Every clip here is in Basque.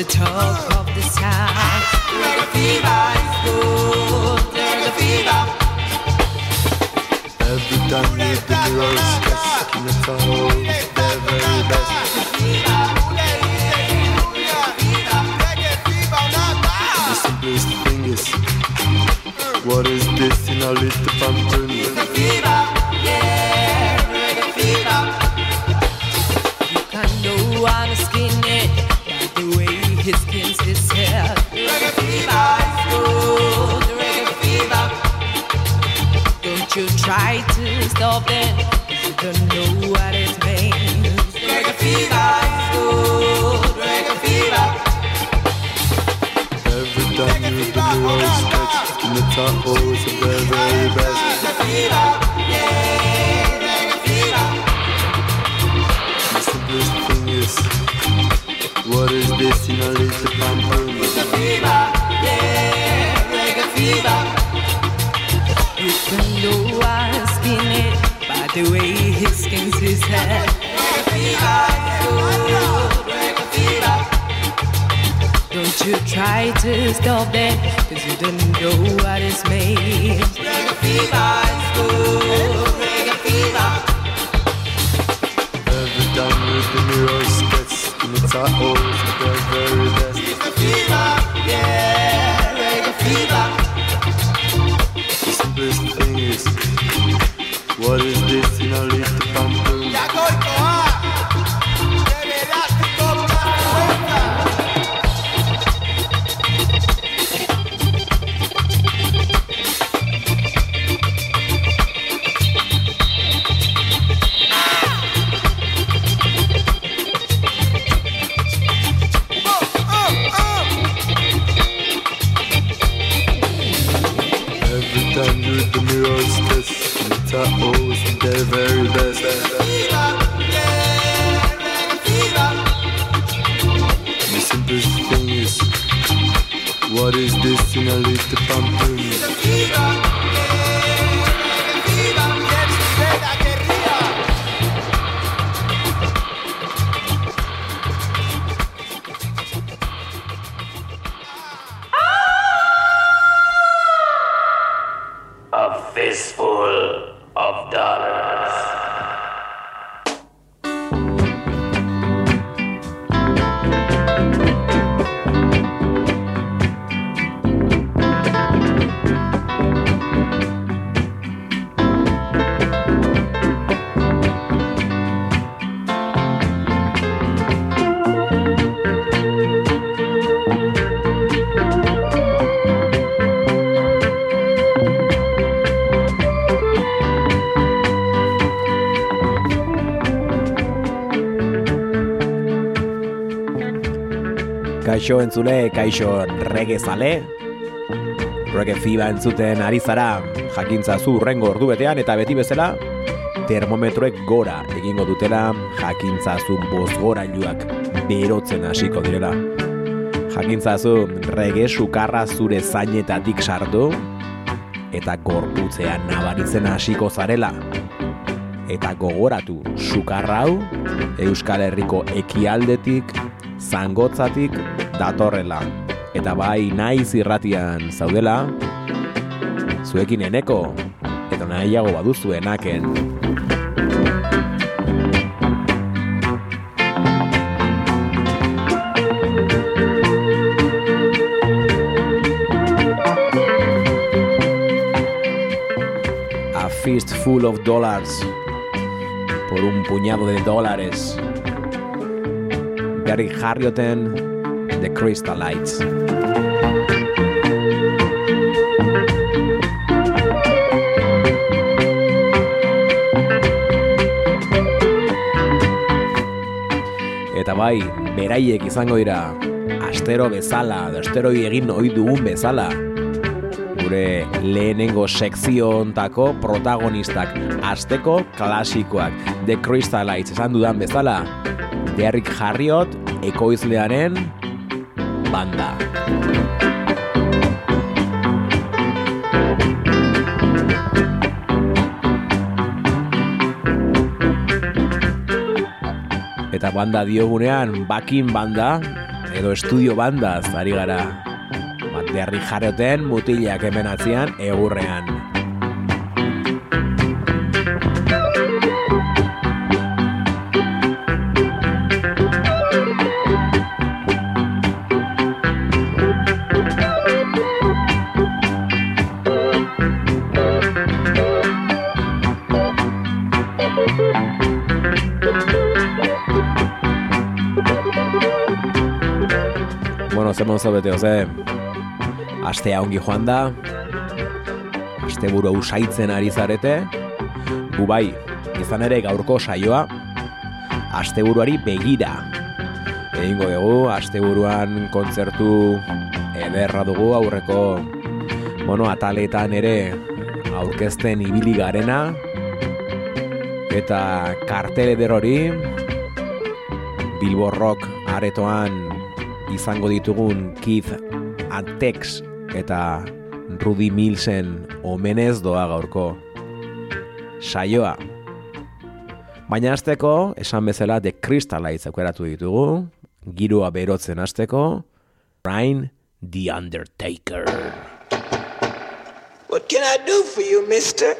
is the talk Every time you do your steps, in the tunnel, the very best. Reggae fever, yeah, reggae fever. The simplest thing is, what is Kaixo entzule, kaixo rege zale. Reggae fiba entzuten ari zara, jakintza zu urrengo ordu betean eta beti bezala, termometroek gora egingo dutela jakintza zu bozgorailuak berotzen hasiko direla. Jakintza zu rege sukarra zure zainetatik sartu eta gorputzean nabaritzen hasiko zarela. Eta gogoratu sukarra hau Euskal Herriko ekialdetik zangotzatik datorrela. Eta bai naiz irratian zaudela, zuekin eneko, eta nahiago baduzu enaken. A fistful of dollars, por un puñado de dólares. Gary Harrioten, The Crystallites. Eta bai, beraiek izango dira, astero bezala, astero egin ohi dugun bezala, gure lehenengo sekziontako protagonistak asteko klasikoak The Crystallites esan dudan bezala Derrick Harriot ekoizlearen banda Eta banda diogunean bakin banda edo estudio bandaz ari gara. Bat berri jaroten mutilak hemen atzian egurrean. Bueno, zer monzo bete, oze, astea ongi joan da, aste buru usaitzen ari zarete, gu bai, izan ere gaurko saioa, asteburuari begira. Egingo dugu, asteburuan kontzertu ederra dugu aurreko bueno, ataletan ere aurkezten ibili garena. Eta kartel eder hori Bilbo Rock aretoan izango ditugun Keith Antex eta Rudy Millsen omenez doa gaurko saioa. Baina azteko, esan bezala The Crystallites aukeratu ditugu, girua berotzen azteko, Brian The Undertaker. What can I do for you, mister?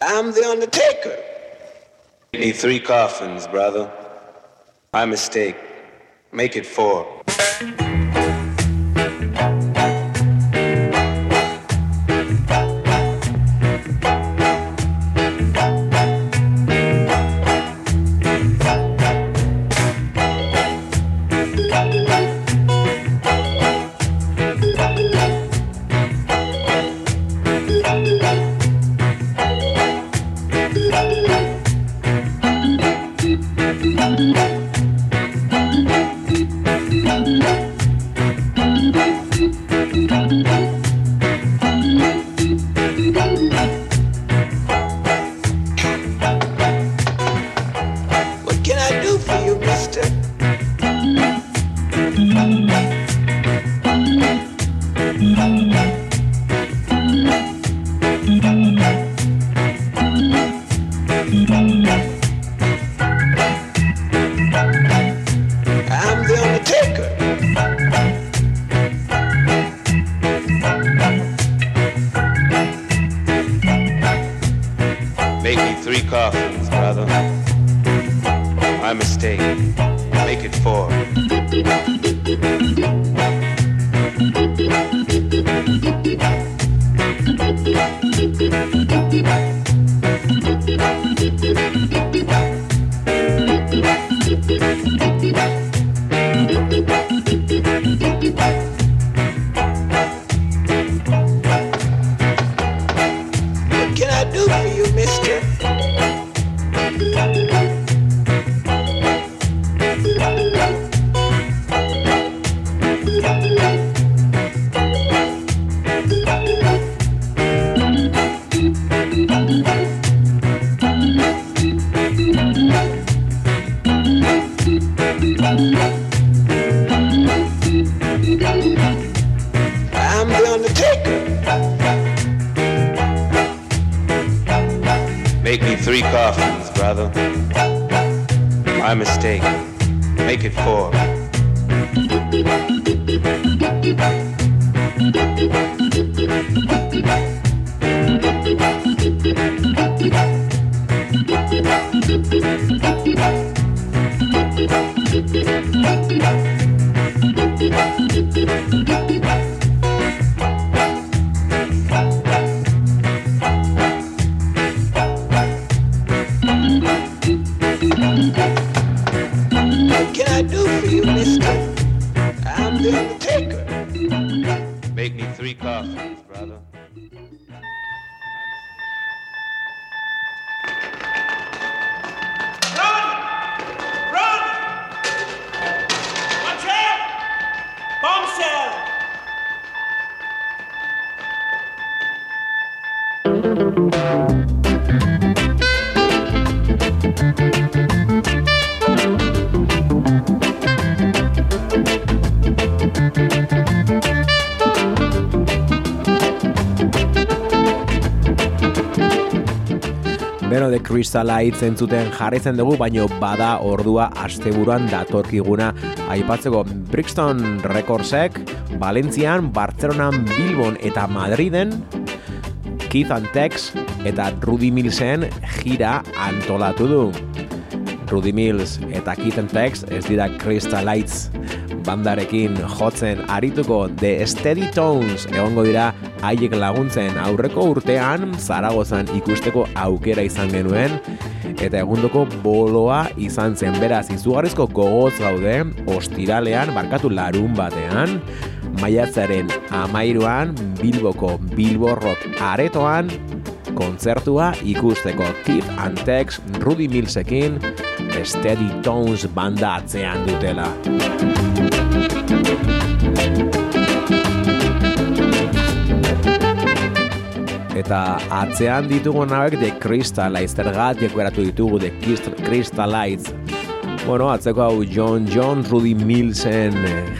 I'm the Undertaker. Need three coffins, brother. My mistake. Make it four. thank you Make me three coffins, brother. My mistake. Make it four. De Crystalite zentzuten jarritzen dugu, baino bada ordua asteburuan datorkiguna aipatzeko Brixton Recordsek, Valentzian, Bartzelonan, Bilbon eta Madriden, Keith Antex eta Rudy Millsen gira antolatu du. Rudy Mills eta Keith Antex ez dira Crystallites bandarekin jotzen arituko The Steady Tones egongo dira haiek laguntzen aurreko urtean Zaragozan ikusteko aukera izan genuen eta egundoko boloa izan zen beraz izugarrizko gogoz gaude ostiralean barkatu larun batean maiatzaren amairuan Bilboko Bilborrok aretoan kontzertua ikusteko Keith Antex Rudy Millsekin Steady Tones banda atzean dutela. Eta atzean ditugu nabek de Crystallites, zergatik beratu ditugu de Crystallites. Bueno, atzeko hau John John Rudy Millsen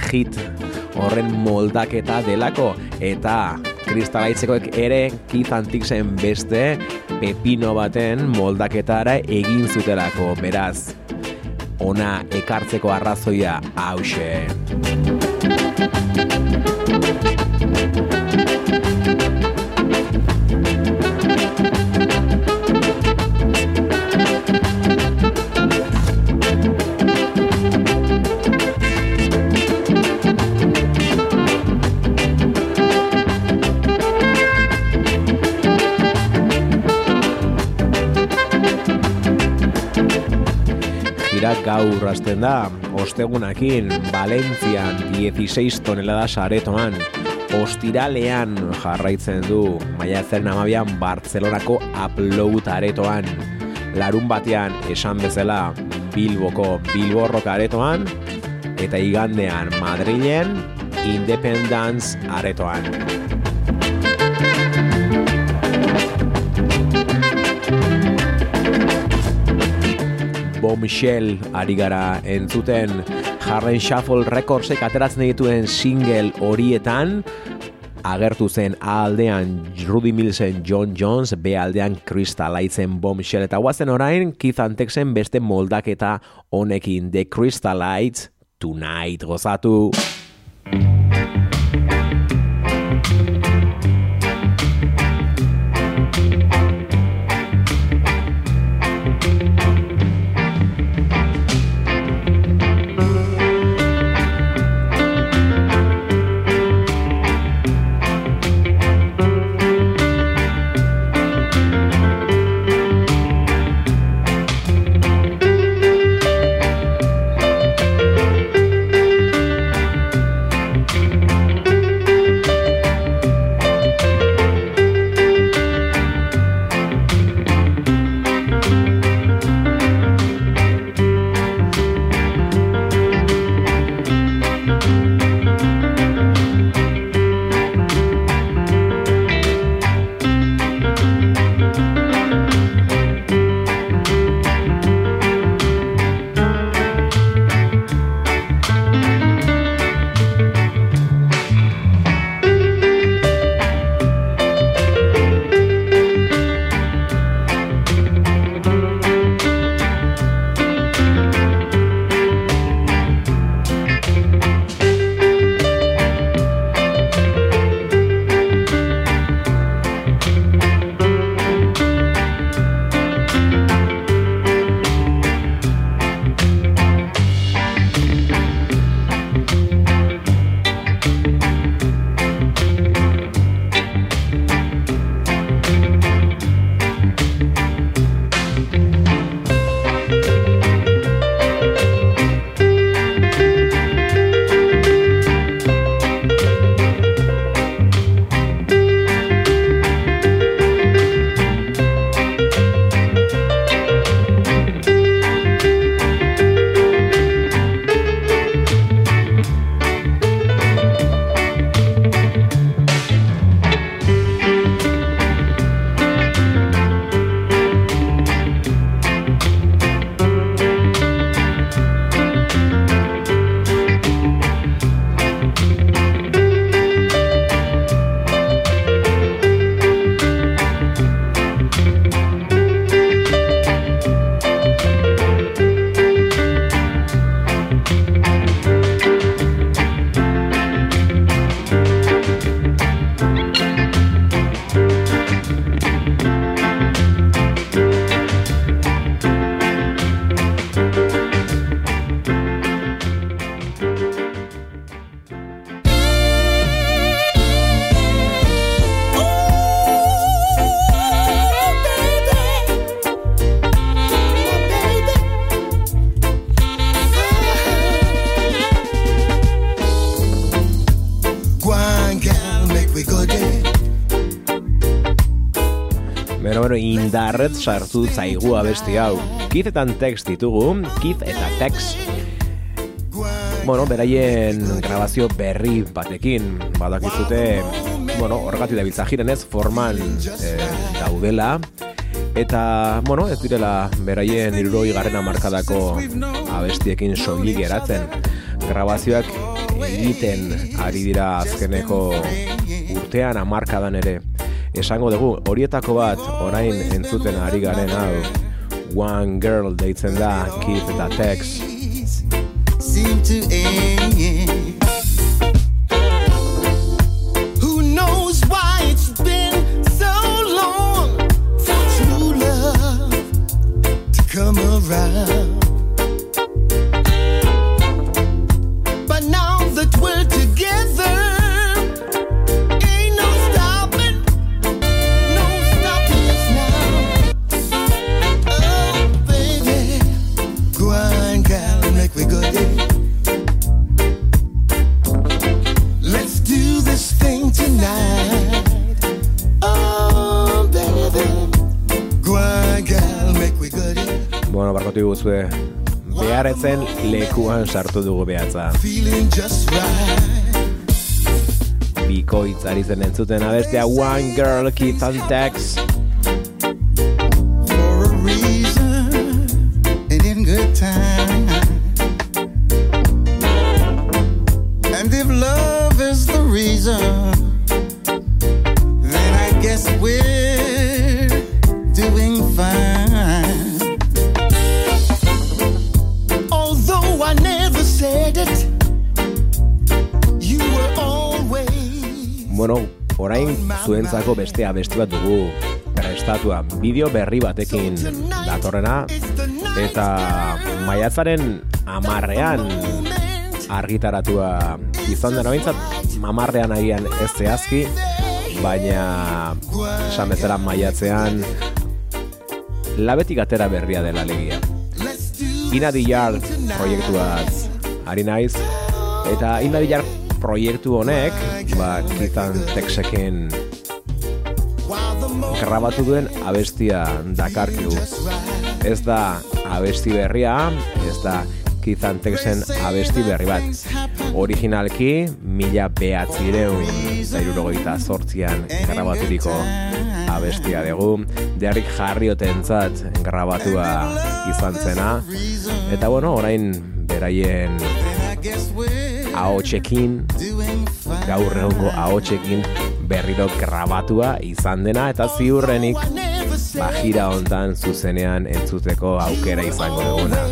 hit horren moldaketa delako eta Crystallitesekoek ere Keith Antiksen beste pepino baten moldaketara egin zutelako, beraz. Ona ekartzeko arrazoia hause. Gaur hasten da, ostegunakin, Valentzian 16 tonelada saretoan, ostiralean jarraitzen du, maiatzen amabian Bartzelonako upload aretoan, larun batean esan bezala Bilboko Bilborrok aretoan, eta igandean Madrilen Independence aretoan. Bombshell ari gara entzuten Harren Shuffle Recordsek ateratzen dituen single horietan agertu zen A aldean Rudy Millsen John Jones, B aldean Crystallitzen Bombshell eta guazen orain Keith Antexen beste moldaketa honekin The Crystallites Tonight gozatu. Indarret sartu zaigu abesti hau. Keith eta Tex ditugu, Keith eta Tex. Bueno, beraien grabazio berri batekin, badakizute, bueno, horregati da jiren ez, forman eh, daudela, eta, bueno, ez direla beraien iruroi garrena markadako abestiekin soilik geratzen. Grabazioak egiten ari dira azkeneko urtean amarkadan ere. Esango dugu, horietako bat orain entzuten ari garen hau One Girl deitzen da Keith eta Tex. seem to end. Lekuan sartu dugu behatza. Bikoitz ari zen entzuten abestea One Girl Keith and Tex. Beste abesti bat dugu prestatua bideo berri batekin datorrena eta maiatzaren amarrean argitaratua izan dena behintzat mamarrean agian ez zehazki baina esan bezala maiatzean labetik atera berria dela legia Ina the Yard proiektuaz ari naiz eta Ina the Yard proiektu honek ba, Keithan Texekin grabatu duen abestia dakarkigu. Ez da abesti berria ez da Keithan Texen abesti berri bat. Originalki mila behatzireun zairurogoita sortzian grabaturiko abestia dugu. Derrik Jarriotentzat grabatua izan zena. Eta bueno, orain beraien ahotsekin gaur egungo ahotsekin berriro grabatua izan dena eta ziurrenik bajira hontan zuzenean entzuteko aukera izango duguna.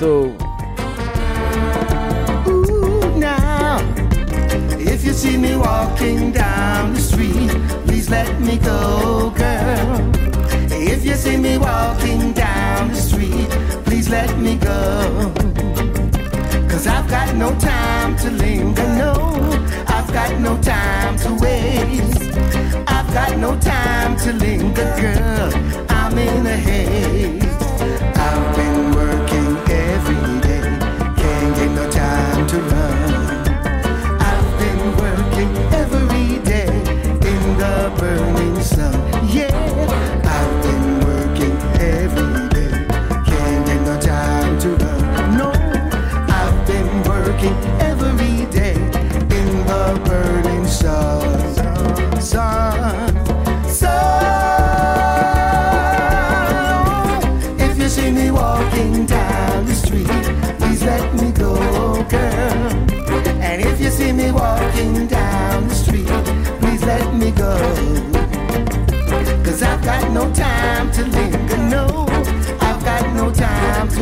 always if you see me walking down the street, please let me go, girl. If you see me walking down the street, please let me go. Cause I've got no time to linger, no. I've got no time to waste. I've got no time to linger, girl.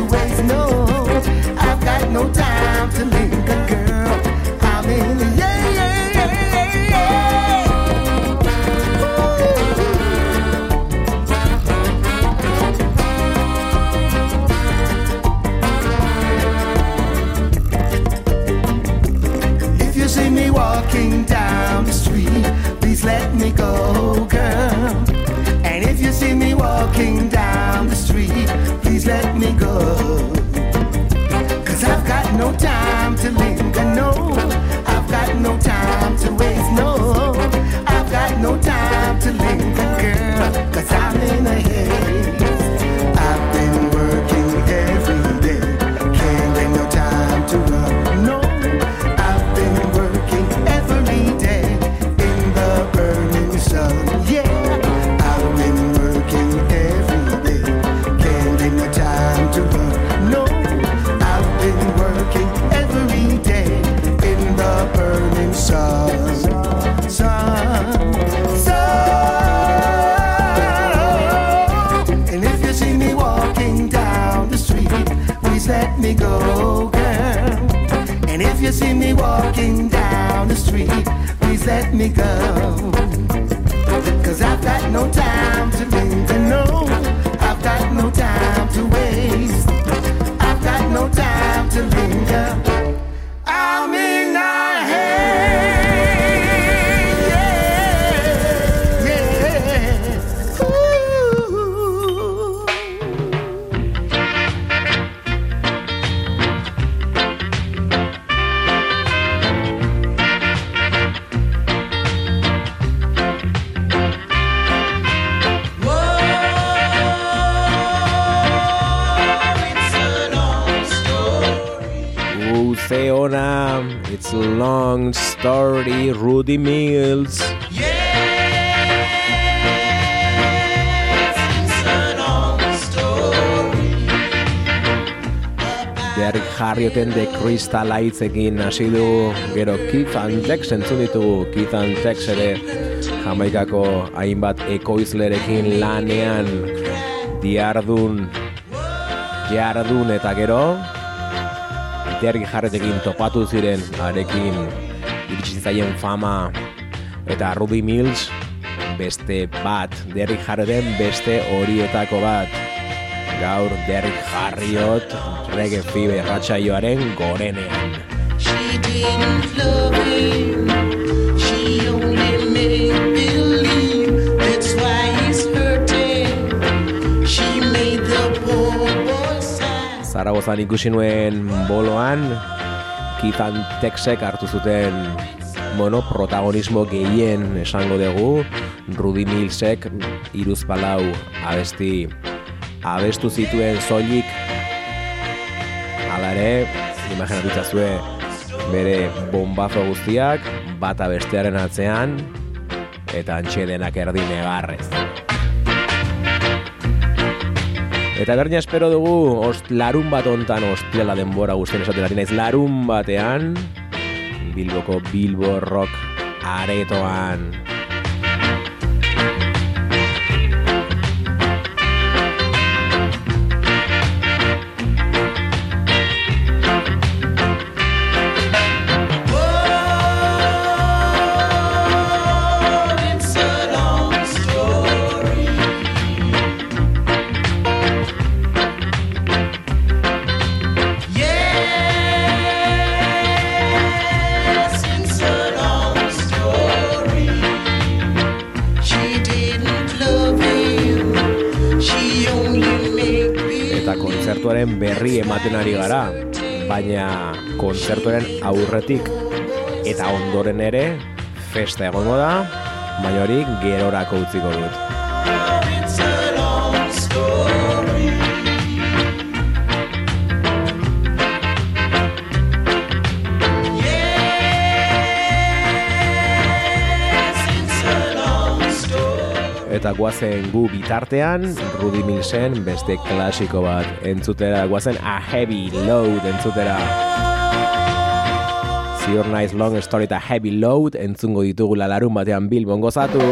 always know I've got no time to linger, girl. I'm in Yeah, yeah, yeah, yeah, yeah. If you see me walking down the street, please let me go, girl. And if you see me walking down to linger, girl. Cause I'm in a haze. Harrioten de Crystal Lightsekin hasi du. Gero Keith and Tex entzun ditugu. Keith and Tex ere Jamaikako hainbat ekoizlerekin lanean diardun jardun eta gero Derrick Harriotekin topatu ziren arekin iritsi zaien fama. Eta Ruby Mills beste bat Derrick Harrioten beste horietako bat gaur Derrick Harriot reggae fibe ratsaioaren gorenean. She didn't love him. She only made believe. That's why he's hurting. She made the poor boy sad. Zaragozan ikusi nuen boloan, Keithan Texek hartu zuten bueno, protagonismo gehien esango dugu, Rudy Millsek iruzpalau abesti abestu zituen soilik Hala ere, imaginatu itzazue bere bombazo guztiak, bata bestearen atzean, eta antxe denak erdi negarrez. Eta berdina espero dugu, ost, larun bat ontan ostiala denbora guztien esaten ari naiz, larun batean, Bilboko Bilbo Rock aretoan. Kontzertuaren berri ematen ari gara, baina kontzertuaren aurretik eta ondoren ere festa egongo da, baina hori gerorako utziko dut. Eta guazen gu bitartean, Rudy Millsen beste klasiko bat entzutera, guazen a heavy load entzutera. Zior naiz long story eta heavy load entzungo ditugu larun batean Bilbon gozatu.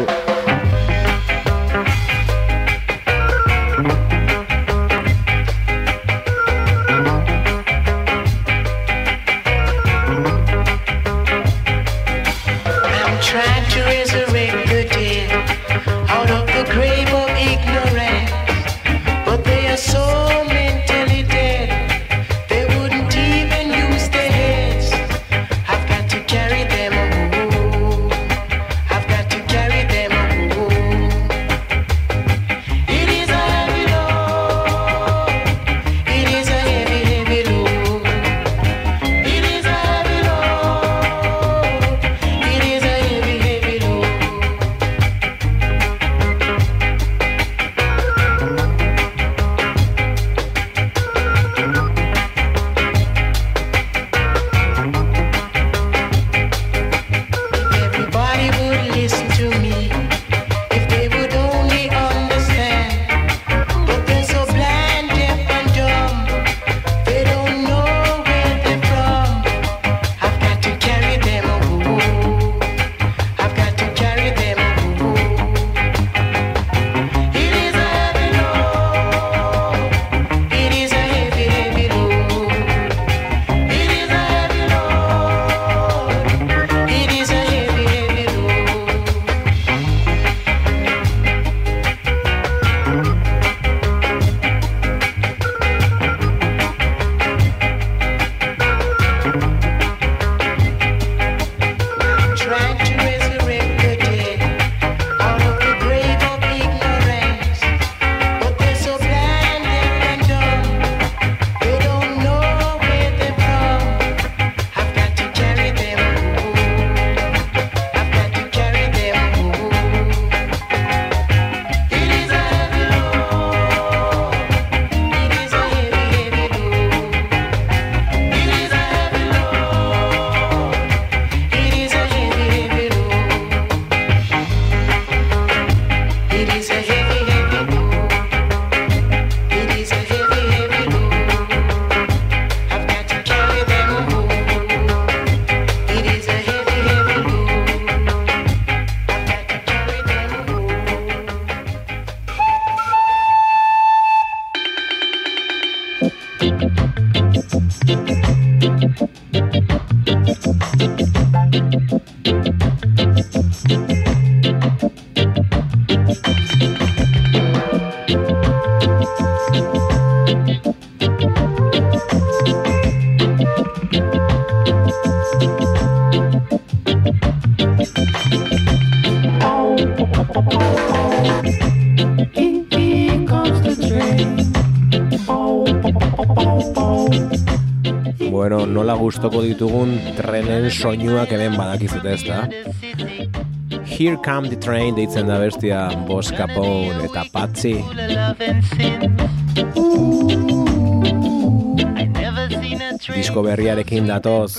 Gustoko ditugun trenen soinuak hemen badakizute ez da? Here come the train deitzen da bestia Boss Capone eta Patsy. Disko berriarekin datoz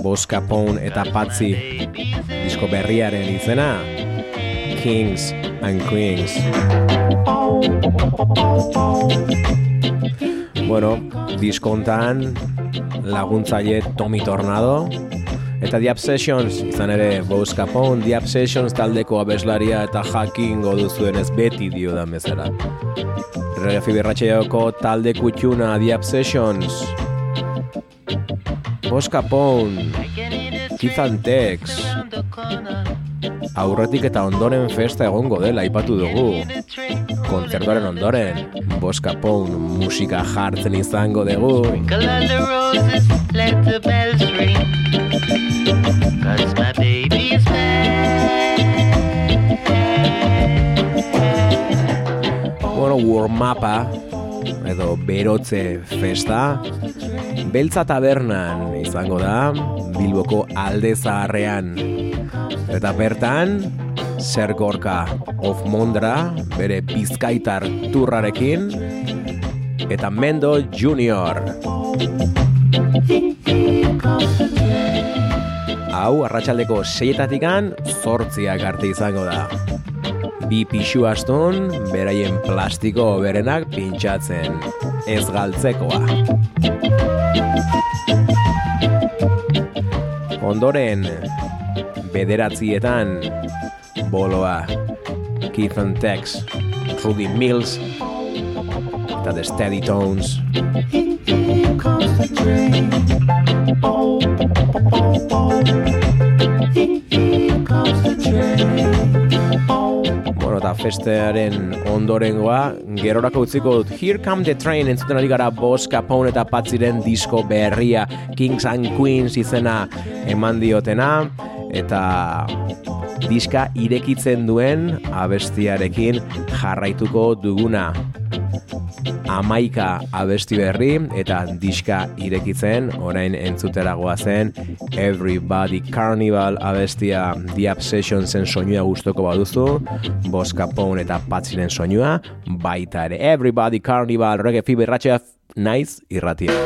Boss Capone eta Patsy Disko berriaren izena Kings and Queens Bueno, diskontan laguntzaile Tommy Tornado. Eta The Obsessions izan ere Boss Capone. The Obsessions taldeko abeslaria eta jakin goduzuen ez beti dio da mezera Reggae Fibirratxeoko talde kutxuna The Obsessions. Boss Capone Keith and Tex. Aurretik eta ondoren festa egongo dela aipatu dugu Kontzertuaren ondoren Boss Capone musika jartzen izango dugu. Roses, let the bells ring. Cause my baby's Bueno, warm-upa edo berotze festa Beltza tabernan izango da Bilboko alde zaharrean. Eta bertan Zer gorka of Mondra bere bizkaitar turrarekin Eta Mendo Junior. Hau, arratsaldeko seietatikan zortziak arte izango da. Bi pixu astun, beraien plastiko berenak pintxatzen, ez galtzekoa. Ondoren, bederatzietan, boloa, Keith and Tex, Rudy Mills, eta The Steady Tones. Bueno, eta festearen ondorengoa, gerorako utziko dut Here Come the Train entzuten ari gara Boss Capone eta Patziren disko berria Kings and Queens izena eman diotena eta diska irekitzen duen abestiarekin jarraituko duguna. Amaika abesti berri eta diska irekitzen orain entzuteragoa zen Everybody Carnival abestia. The Obsession zen soinua gustoko baduzu Boss Capone eta Patziren soinua baita ere Everybody Carnival reggae fiberratxea naiz irratia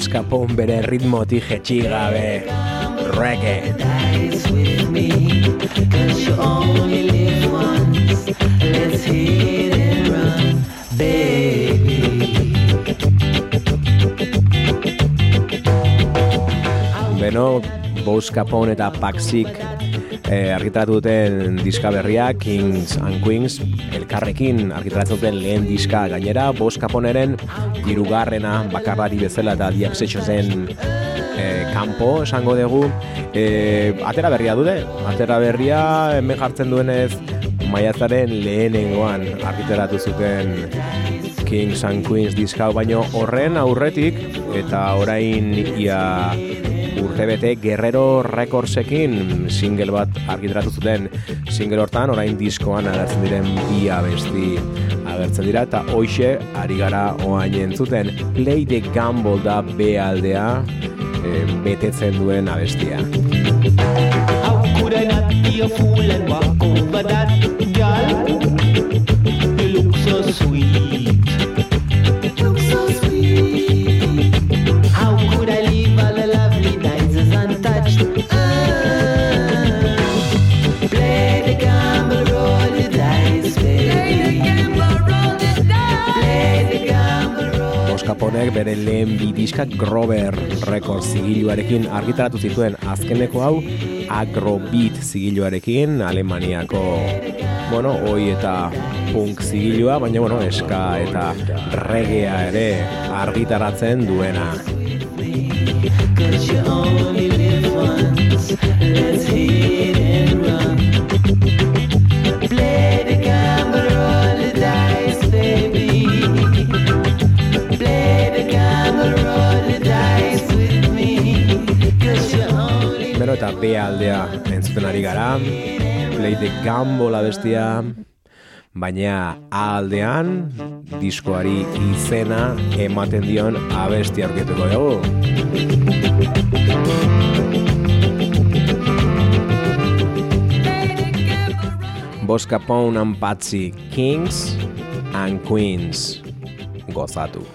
boskapon bere ritmotik jetxi gabe reggae. Let's hit and run, baby. Beno, boskapon eta paxik eh, argitaratu duten diska berria Kings and Queens elkarrekin argitaratu duten lehen diska gainera boskaponeren hirugarrena bakarrari bezala eta diapsetxo zen eh, kanpo esango dugu. Eh, atera berria dute atera berria hemen jartzen duenez maiatzaren lehenengoan argitaratu zuten Kings and Queens diska hau, baino horren aurretik eta orain ia urtebete Guerrero Recordsekin single bat argitaratu zuten. Single hortan orain diskoan agertzen diren bi abesti agertzen dira eta hoxe ari gara oain entzuten Play the Gamble da B aldea eh, betetzen duen abestia. How could I not be a fool and walk over that girl? Boskaponek bere lehen bi diskak Grover Records zigiluarekin argitaratu zituen azkeneko hau Agrobeat zigiluarekin Alemaniako bueno, oi eta punk zigilua, baina bueno, eska eta regea ere argitaratzen duena. Let's hit and run. Eta B aldea entzuten ari gara, Play the Gamble abestia, baina A aldean diskoari izena ematen dion abestia aurkituko dugu. Boska Pound and Patsy Kings and Queens gozatu.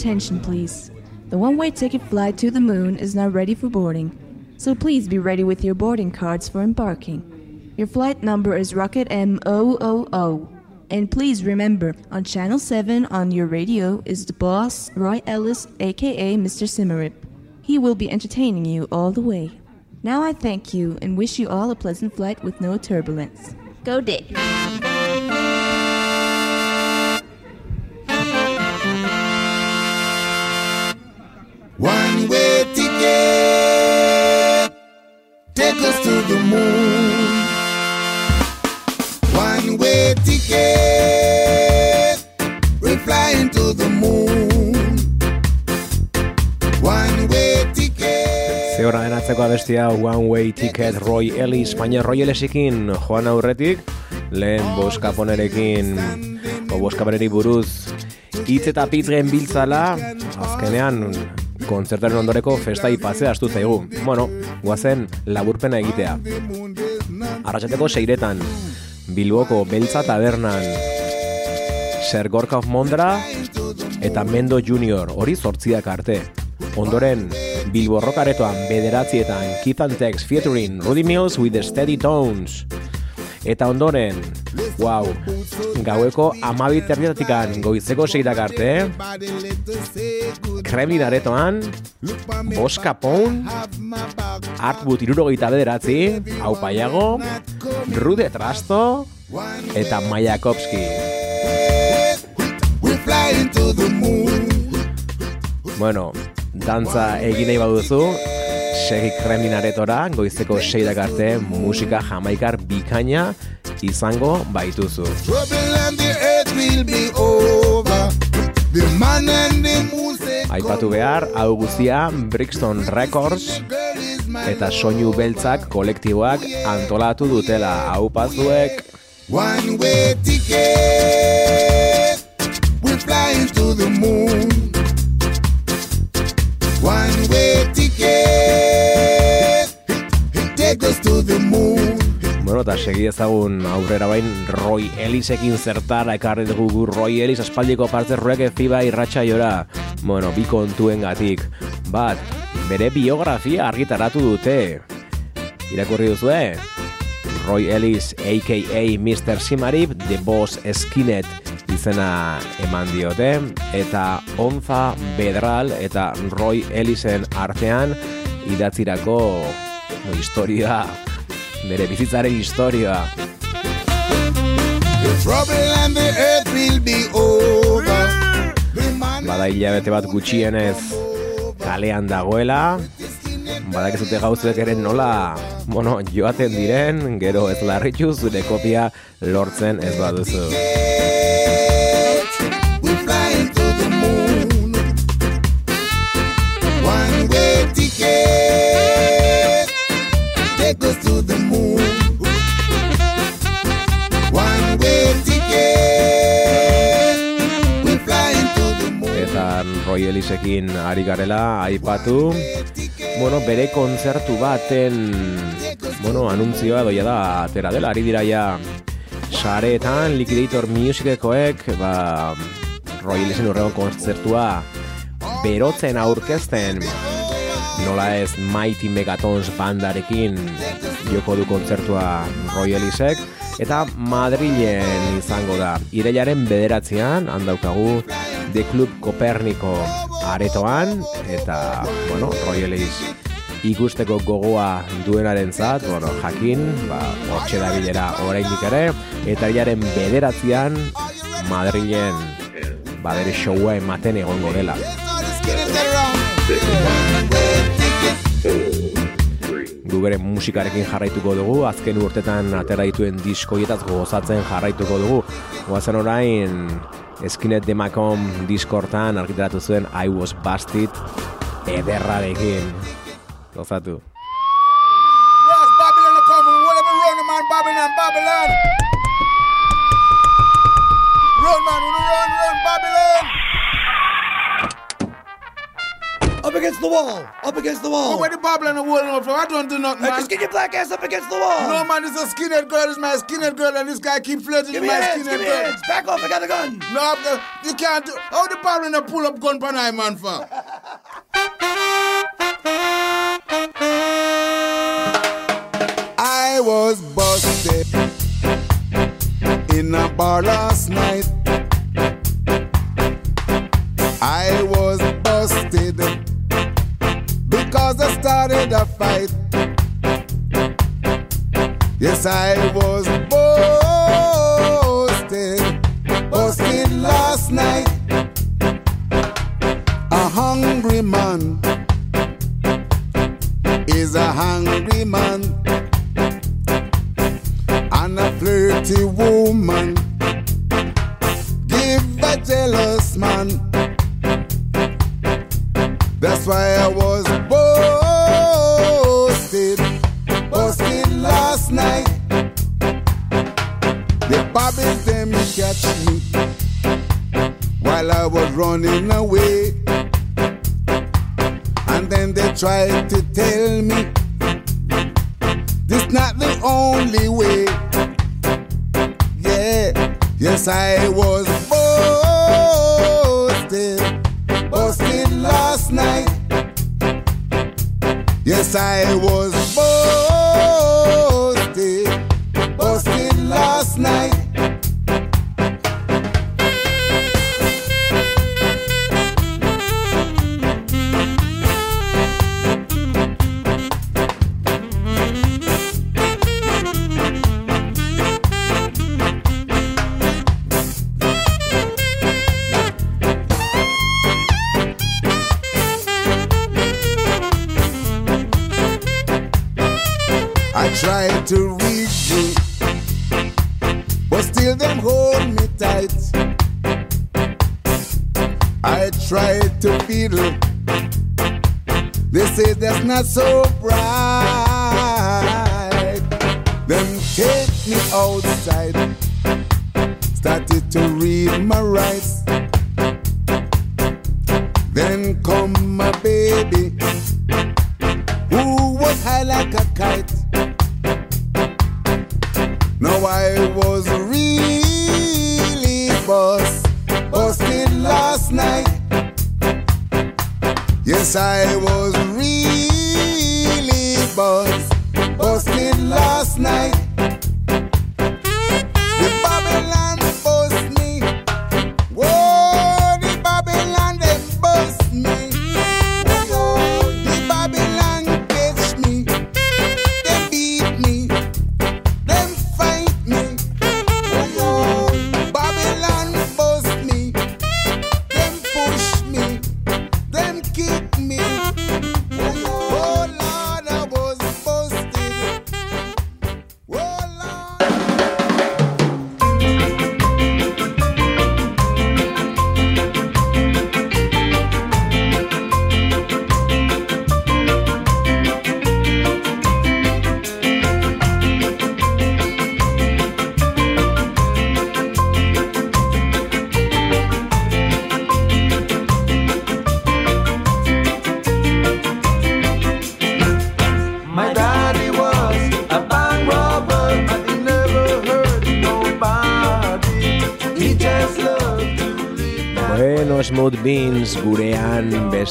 Attention, please? The one way ticket flight to the moon is now ready for boarding, so please be ready with your boarding cards for embarking. Your flight number is Rocket M000. And please remember, on Channel 7 on your radio is the boss, Roy Ellis, aka Mr. Simmerip. He will be entertaining you all the way. Now I thank you and wish you all a pleasant flight with no turbulence. Go Dick! The moon. One way ticket, we're flying to the moon. One way ticket. Ze horra denatzeko abestia One Way Ticket Roy Ellis, baina Roy Ellisikin joan aurretik, lehen boskaponerekin, o boskaponeri buruz, hitz eta pitzgen biltzala, azkenean kontzertaren ondoreko festa ipatzea astu zaigu. Bueno, guazen laburpena egitea. Arratxateko seiretan, Bilboko Beltza Tabernan, Sergorka of Mondra eta Mendo Junior, hori zortziak arte. Ondoren, Bilbo Rokaretoan bederatzietan Keith and Tex featuring Rudy Mills with the Steady Tones. Eta ondoren, wow, gaueko amabi terdiatatikan goizeko seirak arte, Kremlin aretoan, Boska Pound, Artboot irurogeita bederatzi, Hau Paiago, Rude Trasto, eta Mayakovski. Bueno, dantza egin nahi baduzu, segi Kremlin aretora, goizeko seirak arte, musika jamaikar bikaina izango baituzu. Aipatu behar, hau guztia Brixton Records eta soinu beltzak kolektiboak antolatu dutela hau pazuek one way ticket. We're flying to the moon. To the moon. Bueno, eta segi ezagun aurrera bain Roy Ellisekin zertara ekarri dugu gu Roy Ellis aspaldiko parte rueke fiba irratxa jora. Bueno, bi kontuen gatik. Bat, bere biografia argitaratu dute. Irakurri duzue? Roy Ellis, a.k.a. Mr. Simarip, The Boss Skinhead izena eman diote, eta Onza Bedral eta Roy Ellisen artean idatzirako historia, bere bizitzaren historia. Bada hilabete bat gutxienez kalean dagoela, badakizute gauzuek ere nola, bueno, joaten diren, gero ez larritu zure kopia lortzen ez baduzu. Roy Ellisekin ari garela, aipatu, bueno, bere kontzertu baten, bueno, anuntzioa doia da, atera dela, ari dira ja, sareetan, Liquidator Musicekoek, ba, Roy Ellisen urrego kontzertua berotzen aurkezten, nola ez Mighty Megatons bandarekin joko du kontzertua Roy Ellisek, eta Madrilen izango da. Ireilaren bederatzean, handaukagu The Club Copernico aretoan, eta, bueno, Roy Ellis ikusteko gogoa duenaren zat, bueno, jakin, ba, hortxe da bilera oraindik ere, eta hilaren bederatzean Madrilen ba, bere showa ematen egongo dela. Gu bere musikarekin jarraituko dugu, azken urtetan atera dituen diskoietaz gozatzen jarraituko dugu. Goazen orain, Skinhead de Macom diskortan argitaratu zuen I Was Busted ederrarekin. Gozatu. Babylon Babylon. Run man, run, run Babylon. Up against against the wall. Up against the wall. But where the Babylon are holding up from? I don't do nothing, Hey, man. just get your black ass up against the wall. No, man, it's a skinhead girl. It's my skinhead girl, and this guy keep flirting with my your hands, skinhead give me girl. hands. Back off, I got a gun. No, I'm go- you can't do. How the Babylon are pull up gun pan I man for? I was busted in a bar last night. I was busted because I started a fight. Yes, I was busted, busted last night. A hungry man is a hungry man, and a flirty woman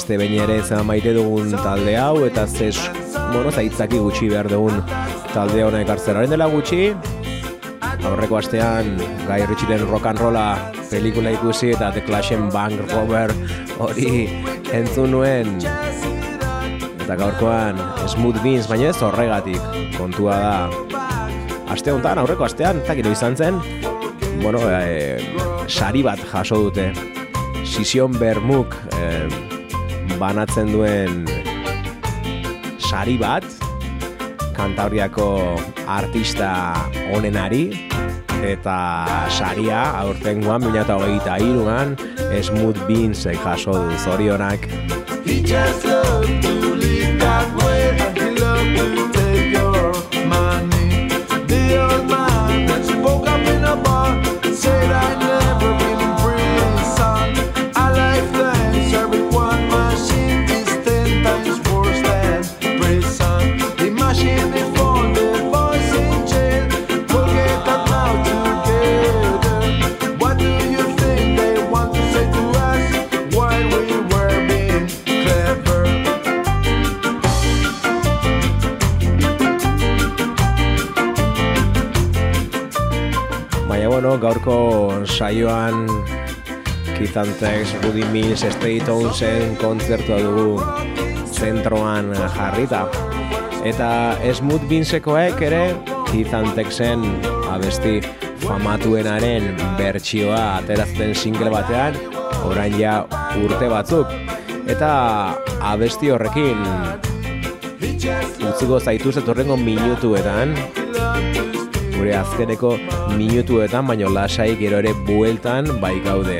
beste behin ere zan maite dugun talde hau eta zes, bueno, zaitzaki gutxi behar dugun talde honek ekartzen. Dela gutxi, aurreko astean Guy Ritchieren rock and rolla pelikula ikusi eta The Clashen Bank Robber hori entzun nuen. Eta gaurkoan Smooth Beans baina ez horregatik kontua da. Aste honetan, aurreko astean, eta gero izan zen bueno, e, sari bat jaso dute. Sision Bermuk e, banatzen duen sari bat Kantabriako artista onenari eta saria aurtengoan 2023an Smooth Beansek jaso du zorionak. He just loved to live that way, he loved to take your gaurko saioan Kizantzex, Rudy Mills, Stay Townsend kontzertua dugu zentroan jarrita. Eta Smooth Beansekoek ere Kizantzexen abesti famatuenaren bertsioa ateratzen single batean orain ja urte batzuk. Eta abesti horrekin utziko zaituz etorrengo minutuetan gure azkeneko minutuetan, baino lasai gero ere bueltan bai gaude.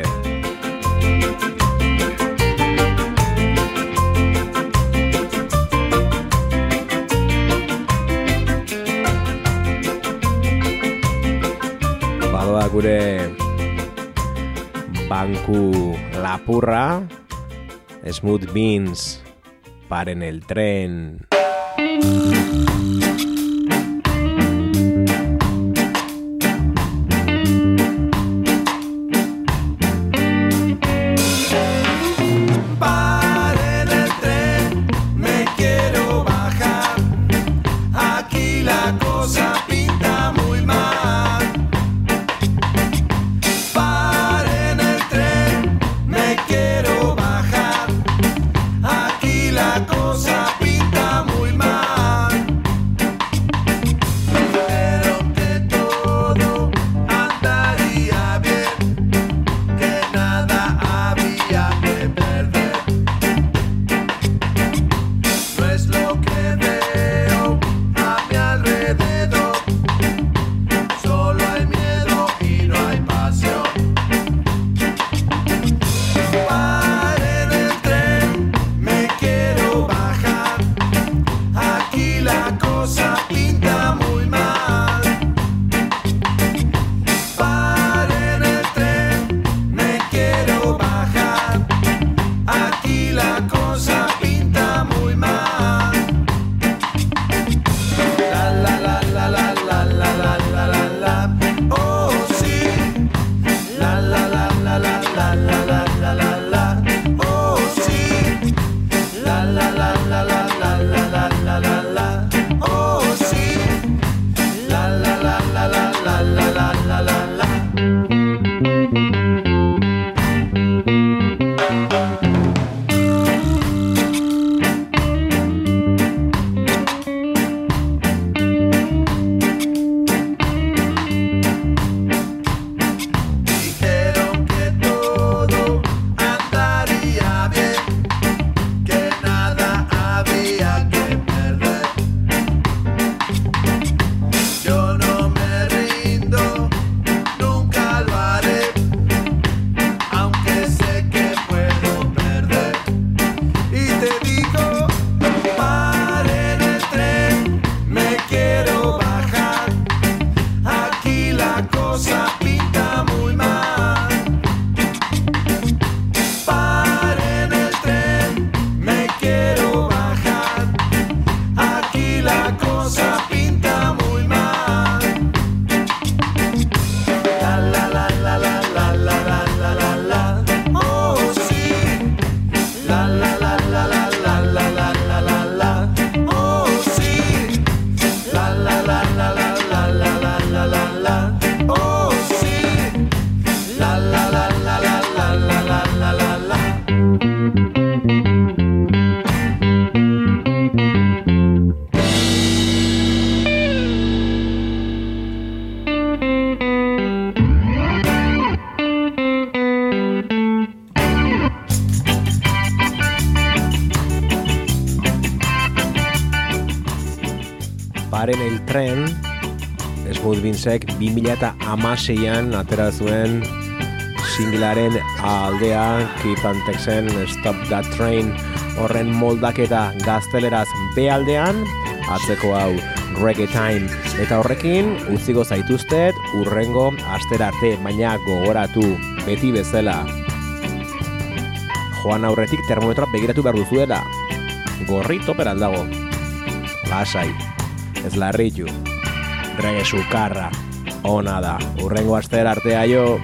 Badoa gure banku lapurra, Smooth Beans, paren el tren. Sexek 2006an atera zuen singlaren aldea Keith Antexen Stop That Train. Horren moldaketa gazteleraz B aldean atzeko hau Reggae Time. Eta horrekin utziko zaituztet urrengo astera arte baina gogoratu beti bezala. Joan aurretik termometroa begiratu behar duzuela. Gorri toperan dago. Lasai. Ez larritu reggae sukarra. Ona da, urrengo astera arte aio.